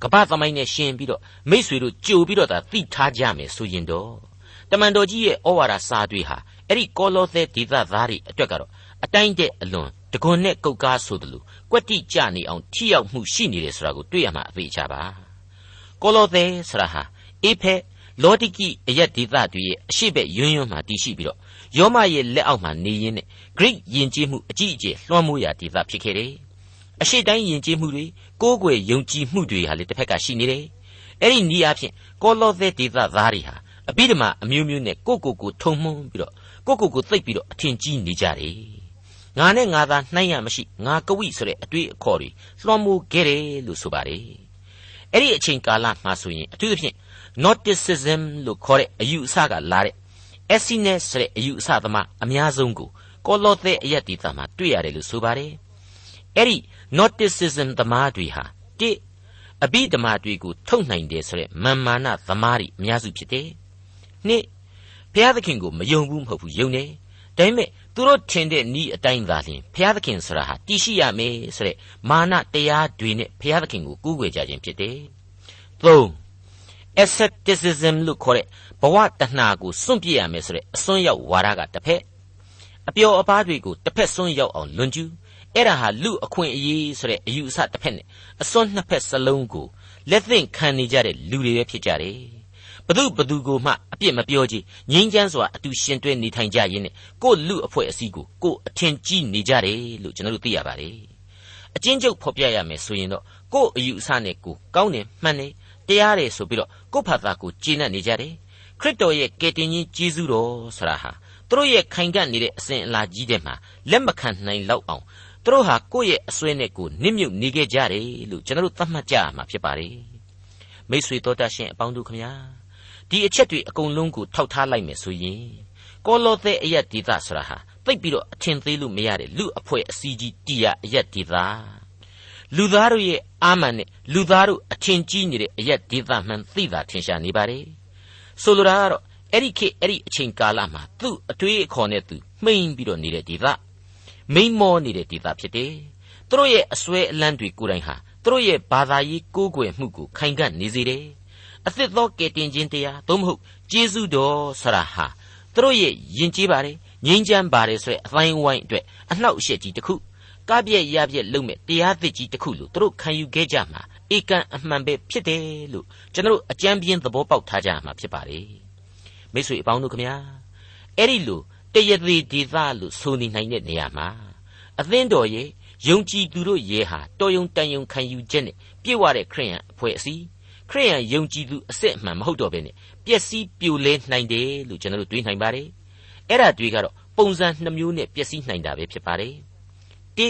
ကပ္ပသမိုင်းနဲ့ရှင်းပြီးတော့မိษွေတို့ကြိုပြီးတော့သာသိထားကြမယ်ဆိုရင်တော့တမန်တော်ကြီးရဲ့ဩဝါဒစာတွေဟာ အဲ့ဒီကောလောသဲဒေသသားတွေအတွက်ကတော့အတိုင်းတဲ့အလွန်တကွန်နဲ့ကုတ်ကားဆိုသလိုကွက်တိကြနေအောင်ထိရောက်မှုရှိနေတယ်ဆိုတာကိုတွေ့ရမှာအသေးချပါကောလောသဲဆိုတာဟာအေဖက်လောတိကိအယက်ဒေသတွေရဲ့အရှိဘက်ယွန်းယွန်းမှာတည်ရှိပြီးတော့ယောမရဲ့လက်အောက်မှာနေရင်းနဲ့ဂရိယဉ်ကျေးမှုအကြီးအကျယ်လွှမ်းမိုးရာဒေသဖြစ်ခဲ့တယ်အရှိတိုင်းယဉ်ကျေးမှုတွေကိုးကွယ်ယုံကြည်မှုတွေဟာလေတစ်ဖက်ကရှိနေတယ်အဲ့ဒီနီးအဖြစ်ကောလောသဲဒေသသားတွေဟာအပိဓမ္မာအမျိုးမျိုးနဲ့ကိုကိုကိုထုံမှုန်းပြီးတော့ ကိုကိုကိုသိပ်ပြီးတော့အထင်ကြီးနေကြတယ်ငါနဲ့ငါသာနှိုင်းရမရှိငါကဝိဆိုတဲ့အတွေ့အခေါ်တွေလွှမ်းမိုးခဲ့တယ်လို့ဆိုပါတယ်အဲ့ဒီအချိန်ကာလမှာဆိုရင်အထူးသဖြင့် Gnosticism လို့ခေါ်တဲ့အယူအဆကလာတဲ့ Essence ဆိုတဲ့အယူအဆသမားအများဆုံးကိုကောလောသဲအယက်ဒီတာမှာတွေ့ရတယ်လို့ဆိုပါတယ်အဲ့ဒီ Gnosticism သမားတွေဟာတိအဘိဓမ္မာတွေကိုထုတ်နိုင်တယ်ဆိုတဲ့မာမာနသမားတွေအများစုဖြစ်တယ်နှစ် ဘုရားသခင်ကိုမယုံဘူးမဟုတ်ဘူးယုံတယ်ဒါပေမဲ့သူတို့ထင်တဲ့ဤအတိုင်းသာလျှင်ဘုရားသခင်ဆိုတာဟာတည်ရှိရမယ်ဆိုတဲ့မာနတရားတွေနဲ့ဘုရားသခင်ကိုကူးကွယ်ကြခြင်းဖြစ်တယ်၃ asceticism လို့ခေါ်တဲ့ဘဝတဏှာကိုစွန့်ပြစ်ရမယ်ဆိုတဲ့အစွန်းရောက်ဝါဒကတစ်ဖက်အပျော်အပါးတွေကိုတစ်ဖက်စွန့်ရောက်အောင်လွန်ကျူးအဲ့ဒါဟာလူအခွင့်အရေးဆိုတဲ့အယူအဆတစ်ဖက်နဲ့အစွန်းနှစ်ဖက်စလုံးကိုလက်သင့်ခံနေကြတဲ့လူတွေပဲဖြစ်ကြတယ် ဘသူဘသူကိုမှအပြစ်မပြောကြည်ငြင်းချမ်းစွာအတူရှင်တွဲနေထိုင်ကြရင်းနဲ့ကိုလူအဖွဲ့အစည်းကိုကိုအထင်ကြီးနေကြတယ်လို့ကျွန်တော်တို့သိရပါတယ်အချင်းချုပ်ဖော်ပြရမယ်ဆိုရင်တော့ကိုအယူအဆနဲ့ကိုကောင်းတယ်မှန်တယ်တရားတယ်ဆိုပြီးတော့ကိုဖတ်တာကိုကျေနပ်နေကြတယ်ခရစ်တော်ရဲ့ကယ်တင်ရှင်ဂျေဇုတော်ဆိုတာဟာသူတို့ရဲ့ခိုင်ကန့်နေတဲ့အစဉ်အလာကြီးတဲ့မှာလက်မခံနိုင်လောက်အောင်သူသူတို့ဟာကိုယ့်ရဲ့အစွဲနဲ့ကိုယ်နစ်မြုပ်နေခဲ့ကြတယ်လို့ကျွန်တော်တို့သတ်မှတ်ကြရမှာဖြစ်ပါတယ်မိษွေတော်တတ်ရှင်အပေါင်းတို့ခမညာ ဒီအချက်တွေအကုန်လုံးကိုထောက်ထားလိုက်မယ်ဆိုရင်ကောလောသဲအယက်ဒေသဆိုတာဟာသိပ်ပြီးတော့အထင်သေးလို့မရတဲ့လူအဖွဲ့အစည်းကြီးတီရအယက်ဒေသလူသားတို့ရဲ့အာမန်နဲ့လူသားတို့အထင်ကြီးနေတဲ့အယက်ဒေသမှန်သိတာထင်ရှားနေပါတယ်ဆိုလိုတာကတော့အဲ့ဒီခေတ်အဲ့ဒီအချိန်ကာလမှာသူ့အတွေးအခေါ်နဲ့သူမှိန်ပြီးတော့နေတဲ့ဒေသမိန်မောနေတဲ့ဒေသဖြစ်တယ်သူတို့ရဲ့အစွဲအလန်းတွေကိုယ်တိုင်ဟာသူတို့ရဲ့ဘာသာရေးကိုးကွယ်မှုကိုခိုင်ခံ့နေစေတယ် အသစ်သောကယ်တင်ခြင်းတရားသို့မဟုတ်ကျေးဇူးတော်ဆရာဟာသူတို့ရဲ့ယဉ်ကျေးပါတယ်ငြိမ်းချမ်းပါတယ်ဆိုတဲ့အတိုင်းဝိုင်းအတွက်အနှောက်အယှက်ကြီးတစ်ခုကပြည့်ရပြည့်လုံးမဲ့တရားသစ်ကြီးတစ်ခုလို့သူတို့ခံယူခဲ့ကြမှာဧကန်အမှန်ပဲဖြစ်တယ်လို့ကျွန်တော်အကြံပြင်းသဘောပေါက်ထားကြမှာဖြစ်ပါတယ်မိတ်ဆွေအပေါင်းတို့ခမညာအဲ့ဒီလိုတရသေးဒေသလို့ဆိုနေနိုင်တဲ့နေရာမှာအသင်းတော်ရဲ့ယုံကြည်သူတို့ရဲ့ဟာတော်ယုံတန်ယုံခံယူချက်နဲ့ပြည့်ဝတဲ့ခရိယန်အဖွဲ့အစည်း ခရိယန်ယုံကြည်သူအစစ်အမှန်မဟုတ်တော့ဘဲနဲ့ပျက်စီးပြိုလဲနိုင်တယ်လို့ကျွန်တော်တို့တွေးနိုင်ပါတယ်အဲ့ဒါတွေကတော့ပုံစံနှမျိုးနဲ့ပျက်စီးနိုင်တာပဲဖြစ်ပါတယ်တိ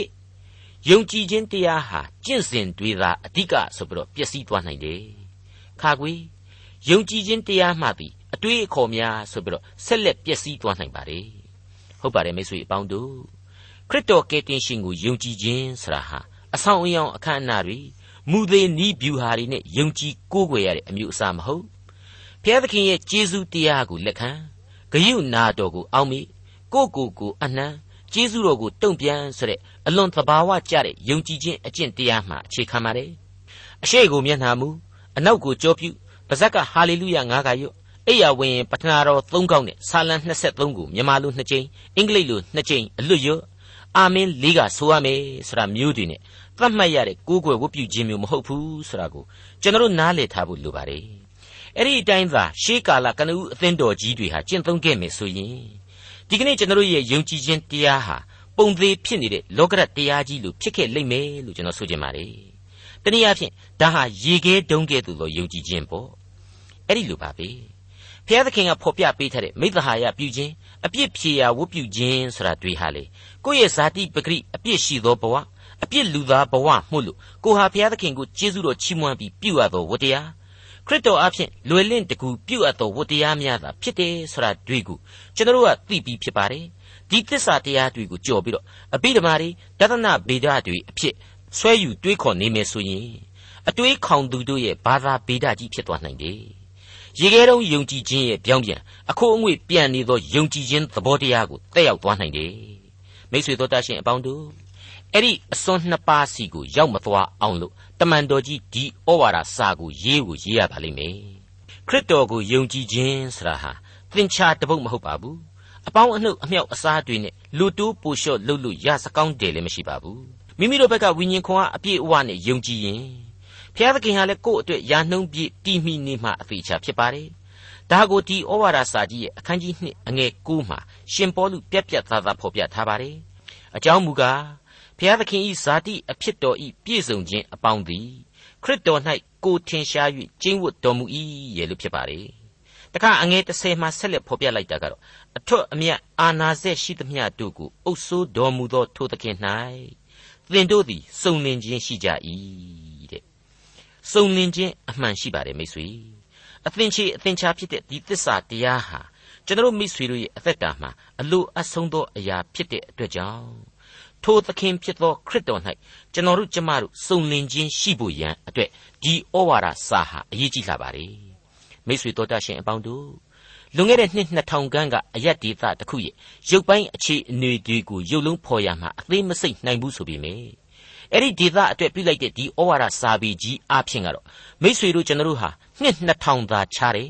ယုံကြည်ခြင်းတရားဟာကျင့်စဉ်တွေသာအဓိကဆိုပြီးတော့ပျက်စီးသွားနိုင်တယ်ခါကွေယုံကြည်ခြင်းတရားမှသည်အတွေးအခေါ်များဆိုပြီးတော့ဆက်လက်ပျက်စီးသွားနိုင်ပါတယ်ဟုတ်ပါတယ်မိတ်ဆွေအပေါင်းတို့ခရစ်တော်ကယ်တင်ရှင်ကိုယုံကြည်ခြင်းဆိုတာဟာအဆောင်အယောင်အခမ်းအနားတွေ မူသေးနီးဗျူဟာတွေနဲ့ယုံကြည်ကိုးကွယ်ရတဲ့အမျိုးအစားမဟုတ်ဘုရားသခင်ရဲ့ကျေးဇူးတရားကိုလက်ခံဂယုနာတော်ကိုအောက်မိကိုကိုကိုအနှံကျေးဇူးတော်ကိုတုံ့ပြန်ဆိုတဲ့အလွန်သဘာဝကျတဲ့ယုံကြည်ခြင်းအကျင့်တရားမှအခြေခံပါတယ်အရှိကိုမျက်နှာမူအနောက်ကိုကြောပြုပါဇက်ကဟာလေလုယငါးကရွတ်အိယာဝင်ပထနာတော်၃ခေါက်နဲ့ဆာလံ23ခုမြန်မာလို2ကြိမ်အင်္ဂလိပ်လို2ကြိမ်အလွတ်ရွတ်အာမင်းလေးကဆိုရမယ်ဆိုတာမျိုးတွေနဲ့ သတ်မှတ်ရတဲ့ကိုးကွယ်ဝတ်ပြုခြင်းမျိုးမဟုတ်ဘူးဆိုတာကိုကျွန်တော်နားလည်ထားဖို့လိုပါတယ်အဲ့ဒီအတိုင်းသာရှေးကာလကနဦးအသင်းတော်ကြီးတွေဟာကျင့်သုံးခဲ့မယ်ဆိုရင်ဒီကနေ့ကျွန်တော်ရဲ့ယုံကြည်ခြင်းတရားဟာပုံသေးဖြစ်နေတဲ့လောကရတရားကြီးလို့ဖြစ်ခဲ့လိမ့်မယ်လို့ကျွန်တော်ဆိုချင်ပါတယ်တနည်းအားဖြင့်ဒါဟာရေခဲတုံးကဲ့သို့သောယုံကြည်ခြင်းပေါ့အဲ့ဒီလိုပါပဲဘုရားသခင်ကဖော်ပြပေးထားတဲ့မိသဟာယပြုခြင်းအပြစ်ဖြေရာဝတ်ပြုခြင်းဆိုတာတွေ့ဟာလေကိုယ့်ရဲ့ဇာတိပဂရိအပြစ်ရှိသောဘဝ အပြစ်လူသားဘဝမှုလို့ကိုဟာဘုရားသခင်ကိုကျေးဇူးတော်ချီးမွမ်းပြီးပြုအပ်သောဝတ္တရားခရစ်တော်အဖင်လွယ်လင့်တကူပြုအပ်သောဝတ္တရားများသာဖြစ်တယ်ဆိုတာတွေ့ကိုကျွန်တော်ကသိပြီးဖြစ်ပါတယ်ဒီသစ္စာတရားတွေကိုကြော်ပြီးတော့အဘိဓမ္မာတွေတသနာဗေဒတွေအဖြစ်ဆွဲယူတွေးခေါ်နေမယ်ဆိုရင်အတွေးခေါင်သူတို့ရဲ့ဘာသာဗေဒကြီးဖြစ်သွားနိုင်တယ်ရေခဲတုံးယုံကြည်ခြင်းရဲ့ပြောင်းပြန်အခိုးအငွေ့ပြန်နေသောယုံကြည်ခြင်းသဘောတရားကိုတက်ရောက်သွားနိုင်တယ်မိတ်ဆွေတို့တတ်ရှင်အပေါင်းတို့ အဲ့ဒီအစွန်းနှစ်ပါးစီကိုရောက်မသွားအောင်လို့တမန်တော်ကြီးဒီဩဝါဒစာကိုရေးကိုရေးရပါလိမ့်မယ်ခရစ်တော်ကိုယုံကြည်ခြင်းဆိုတာဟာသင်္ချာတပုတ်မဟုတ်ပါဘူးအပေါင်းအနှုတ်အမြောက်အစားတွေနဲ့လူတိုးပူလျှော့လှုပ်လို့ရစကောင်းတယ်လည်းမရှိပါဘူးမိမိတို့ဘက်ကဝိညာဉ်ခွန်အားအပြည့်အဝနဲ့ယုံကြည်ရင်ဘုရားသခင်ဟာလည်းကိုယ့်အတွက်ယာနှုံးပြည့်တည်မိနေမှအသေးချာဖြစ်ပါတယ်ဒါကိုဒီဩဝါဒစာကြီးရဲ့အခန်းကြီး2အငယ်9မှာရှင်ပေါလုပြက်ပြက်သားသားဖော်ပြထားပါတယ်အကြောင်းမူကား ဘုရားသခင်ဤဇာတိအဖြစ်တော်ဤပြည့်စုံခြင်းအပေါင်းသည်ခရစ်တော်၌ကိုထင်ရှား၍ကျင့်ဝတ်တော်မူ၏ရဲ့လို့ဖြစ်ပါတယ်တခါအငယ်30မှာဆက်လက်ဖော်ပြလိုက်တာကတော့အထွတ်အမြတ်အာနာစက်ရှိသမျှတို့ကိုအုပ်ဆိုးတော်မူသောထိုသခင်၌သင်တို့သည်စုံလင်ခြင်းရှိကြ၏တဲ့စုံလင်ခြင်းအမှန်ရှိပါတယ်မိတ်ဆွေအသင်ချေအသင်ချာဖြစ်တဲ့ဒီသစ္စာတရားဟာကျွန်တော်မိတ်ဆွေတို့ရဲ့အသက်တာမှာအလိုအဆုံးသောအရာဖြစ်တဲ့အတွက်ကြောင့် ထိုသခင်ဖြစ်သောခရစ်တော်၌ကျွန်တော်တို့ကျမတို့စုံလင်ခြင်းရှိဖို့ရန်အတွက်ဒီဩဝါဒစာဟာအရေးကြီးလာပါတယ်မိတ်ဆွေတော်တတ်ရှင်အပေါင်းတို့လွန်ခဲ့တဲ့နှစ်2000ခန်းကအယက်ဒေသတစ်ခုရဲ့ရုပ်ပိုင်းအခြေအနေတွေကိုရုပ်လုံးဖော်ရမှာအသေးမစိတ်နိုင်ဘူးဆိုပေမယ့်အဲ့ဒီဒေသအတွက်ပြုလိုက်တဲ့ဒီဩဝါဒစာပေကြီးအဖြစ်ကတော့မိษွေတို့ကျွန်တော်တို့ဟာနှစ်2000သာခြားတယ်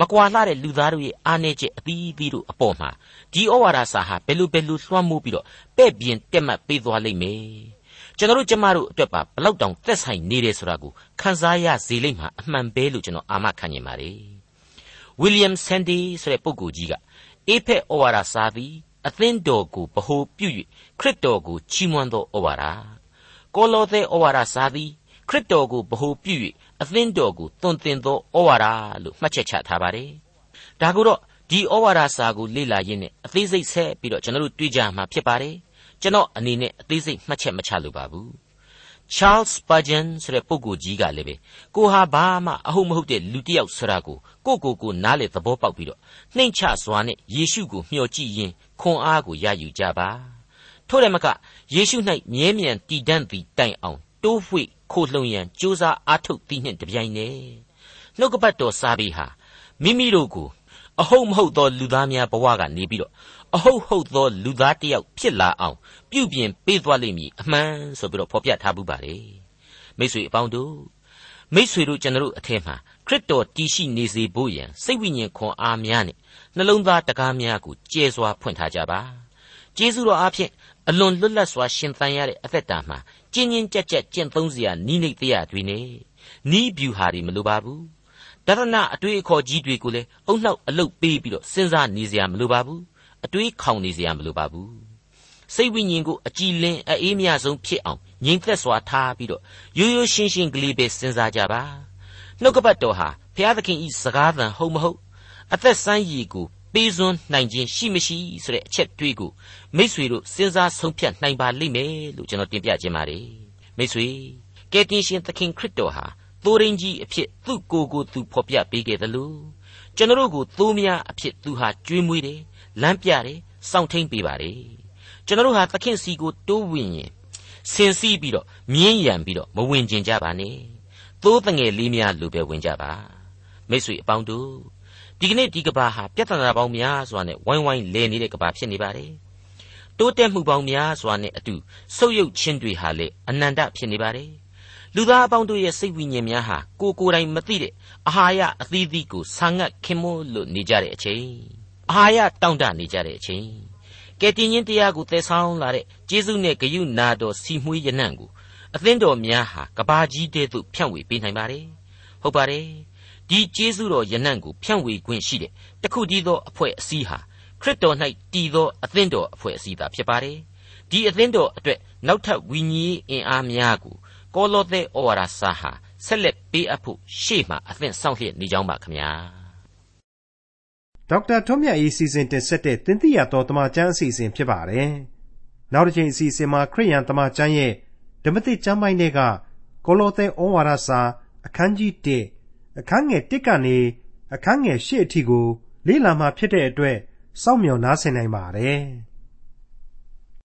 မကွာလှတဲ့လူသားတို့ရဲ့အားနည်းချက်အသီးသီးတို့အပေါ်မှာဒီဩဝါဒစာဟာဘယ်လိုဘယ်လိုလွှမ်းမိုးပြီးတော့ပဲ့ပြင်တက်မှတ်ပေးသွားလိမ့်မယ်ကျွန်တော်တို့ကျမတို့အတွက်ပါဘလောက်တောင်သက်ဆိုင်နေတယ်ဆိုတာကိုခန်းစားရစေလိမ့်မှာအမှန်ပဲလို့ကျွန်တော်အာမခံနေပါတယ်ဝီလျံဆန်ဒီဆိုတဲ့ပုဂ္ဂိုလ်ကြီးကအေဖက်ဩဝါဒစာသည်အသင်းတော်ကိုဗဟိုပြု၍ခရစ်တော်ကိုချီးမွမ်းသောဩဝါဒကောလောသဲဩဝါဒစာသည်ခရစ်တော်ကိုဗဟိုပြု၍ အသင်းတော်ကိုသွန်သင်သောဩဝါဒလို့မှတ်ချက်ချထားပါတယ်။ဒါကိုတော့ဒီဩဝါဒစာကိုလေ့လာရင်းနဲ့အသေးစိတ်ဆက်ပြီးတော့ကျွန်တော်တို့တွေ့ကြမှာဖြစ်ပါတယ်။ကျွန်တော်အနေနဲ့အသေးစိတ်မှတ်ချက်မချလိုပါဘူး Charles Spurgeon ဆိုတဲ့ပုဂ္ဂိုလ်ကြီးကလည်းပဲကိုဟာဘာမှအဟုတ်မဟုတ်တဲ့လူတစ်ယောက်ဆိုတာကိုကိုကိုကိုနားလေသဘောပေါက်ပြီးတော့နှိမ်ချစွာနဲ့ယေရှုကိုမျှော်ကြည့်ရင်းခွန်အားကိုရယူကြပါထို့တယ်မကယေရှု၌မြဲမြံတည်တံ့သည့်တိုင်အောင် တိုးဝှေ့ခိုလှုံရန်ကြိုးစားအားထုတ်သည်နှင့်တပြိုင်နက်နှုတ်ကပတ်တော်စာပေဟာမိမိတို့ကိုအဟုတ်မဟုတ်သောလူသားများဘဝကနေပြီးတော့အဟုတ်ဟုတ်သောလူသားတစ်ယောက်ဖြစ်လာအောင်ပြုပြင်ပေးသွားလိမ့်မည်အမှန်ဆိုပြီးတော့ဖော်ပြထားပူပါတယ်မိတ်ဆွေအပေါင်းတို့မိတ်ဆွေတို့ကျွန်တော်တို့အထက်မှာခရစ်တော်တည်ရှိနေစေဖို့ရန်စိတ်ဝိညာဉ်ခွန်အားများနဲ့နှလုံးသားတကားများကိုကျဲစွာဖွင့်ထားကြပါကျေးဇူးတော်အားဖြင့်အလွန်လွတ်လပ်စွာရှင်သန်ရတဲ့အသက်တာမှာ ကျဉ်းကျဉ်းကြက်ကြက်ကျင့်သုံးစရာနီးနိတ်တရားတွေနဲ့နီးဗျူဟာတွေမလိုပါဘူးတရဏအတွေ့အခေါ်ကြီးတွေကိုလည်းအုံနှောက်အလုတ်ပေးပြီးတော့စဉ်းစားနေစရာမလိုပါဘူးအတွေးခေါင်နေစရာမလိုပါဘူးစိတ်ဝိညာဉ်ကိုအကြည်လင်အေးမြဆုံးဖြစ်အောင်ငြိမ်သက်စွာထားပြီးတော့ရိုးရိုးရှင်းရှင်းကလေးပဲစဉ်းစားကြပါနှုတ်ကပတ်တော်ဟာဘုရားသခင်ဤစကားသံဟုတ်မဟုတ်အသက်ဆန်းရည်ကို ပေးစွန်းနိုင်ခြင်းရှိမရှိဆိုတဲ့အချက်တွေးကိုမိษွေတို့စဉ်းစားဆုံးဖြတ်နိုင်ပါလိမ့်မယ်လို့ကျွန်တော်တင်ပြခြင်းပါတယ်မိษွေကယ်တင်ရှင်သခင်ခရစ်တော်ဟာသိုးရင်းကြီးအဖြစ်သူ့ကိုယ်ကိုသူဖော်ပြပေးခဲ့တယ်လို့ကျွန်တော်တို့ကိုသိုးများအဖြစ်သူဟာကျွေးမွေးတယ်လမ်းပြတယ်စောင့်ထိန်ပေးပါတယ်ကျွန်တော်တို့ဟာသခင်စီကိုတိုးဝင်ရင်ဆင်စီးပြီးတော့မြင်းရံပြီးတော့မဝင်ကျင်ကြပါနဲ့သိုးတငယ်လေးများလိုပဲဝင်ကြပါမိတ်ဆွေအပေါင်းတို့ ဒီကနေ့ဒီကဘာဟာပြဿနာပေါင်းများစွာနဲ့ဝိုင်းဝိုင်းလဲနေတဲ့ကဘာဖြစ်နေပါတယ်တိုးတက်မှုပေါင်းများစွာနဲ့အတူဆုပ်ယုပ်ခြင်းတွေဟာလေအနန္တဖြစ်နေပါတယ်လူသားအပေါင်းတို့ရဲ့စိတ်ဝိညာဉ်များဟာကိုကိုယ်တိုင်မသိတဲ့အာဟာရအသီးသီးကိုဆာငတ်ခင်မို့လို့နေကြတဲ့အချိန်အာရတောင့်တနေကြတဲ့အချိန်ကဲတင်ချင်းတရားကိုသယ်ဆောင်လာတဲ့ကျေးဇူးနဲ့ဂရုနာတော်စီမွှေးရနံ့ကိုအသင်းတော်များဟာကဘာကြီးတဲ့သို့ဖြန့်ဝေပေးနိုင်ပါတယ်ဟုတ်ပါတယ် ဒီကျေးဇူးတော်ယနံ့ကိုဖြန့်ဝေခွင့်ရှိတဲ့တခုတည်းသောအဖွဲ့အစည်းဟာခရစ်တော်၌တည်သောအသင်းတော်အဖွဲ့အစည်းသာဖြစ်ပါတယ်ဒီအသင်းတော်အတွက်နောက်ထပ်ဝိညာဉ်အင်အားများကိုကောလောသဲဩဝါဒစာဟာဆက်လက်ပေးအပ်ဖို့ရှေ့မှာအသင့်ဆောင်လျက်နေကြောင်းပါခင်ဗျာဒေါက်တာထွန်းမြတ်၏စီစဉ်တင်ဆက်တဲ့သင်သိရသောတမချန်းအစီအစဉ်ဖြစ်ပါတယ်။နောက်တစ်ချိန်အစီအစဉ်မှာခရိယန်တမချန်းရဲ့ဓမ္မသစ်ကျမ်းပိုင်းတွေကကိုလောသဲဩဝါဒစာအခန်းကြီး1 အခန်းငယ်1ကနေအခန်းငယ်8အထိကို လေ့လာမှဖြစ်တဲ့အတွက်စောင့်မျှော်နားဆင်နိုင်ပါတယ်။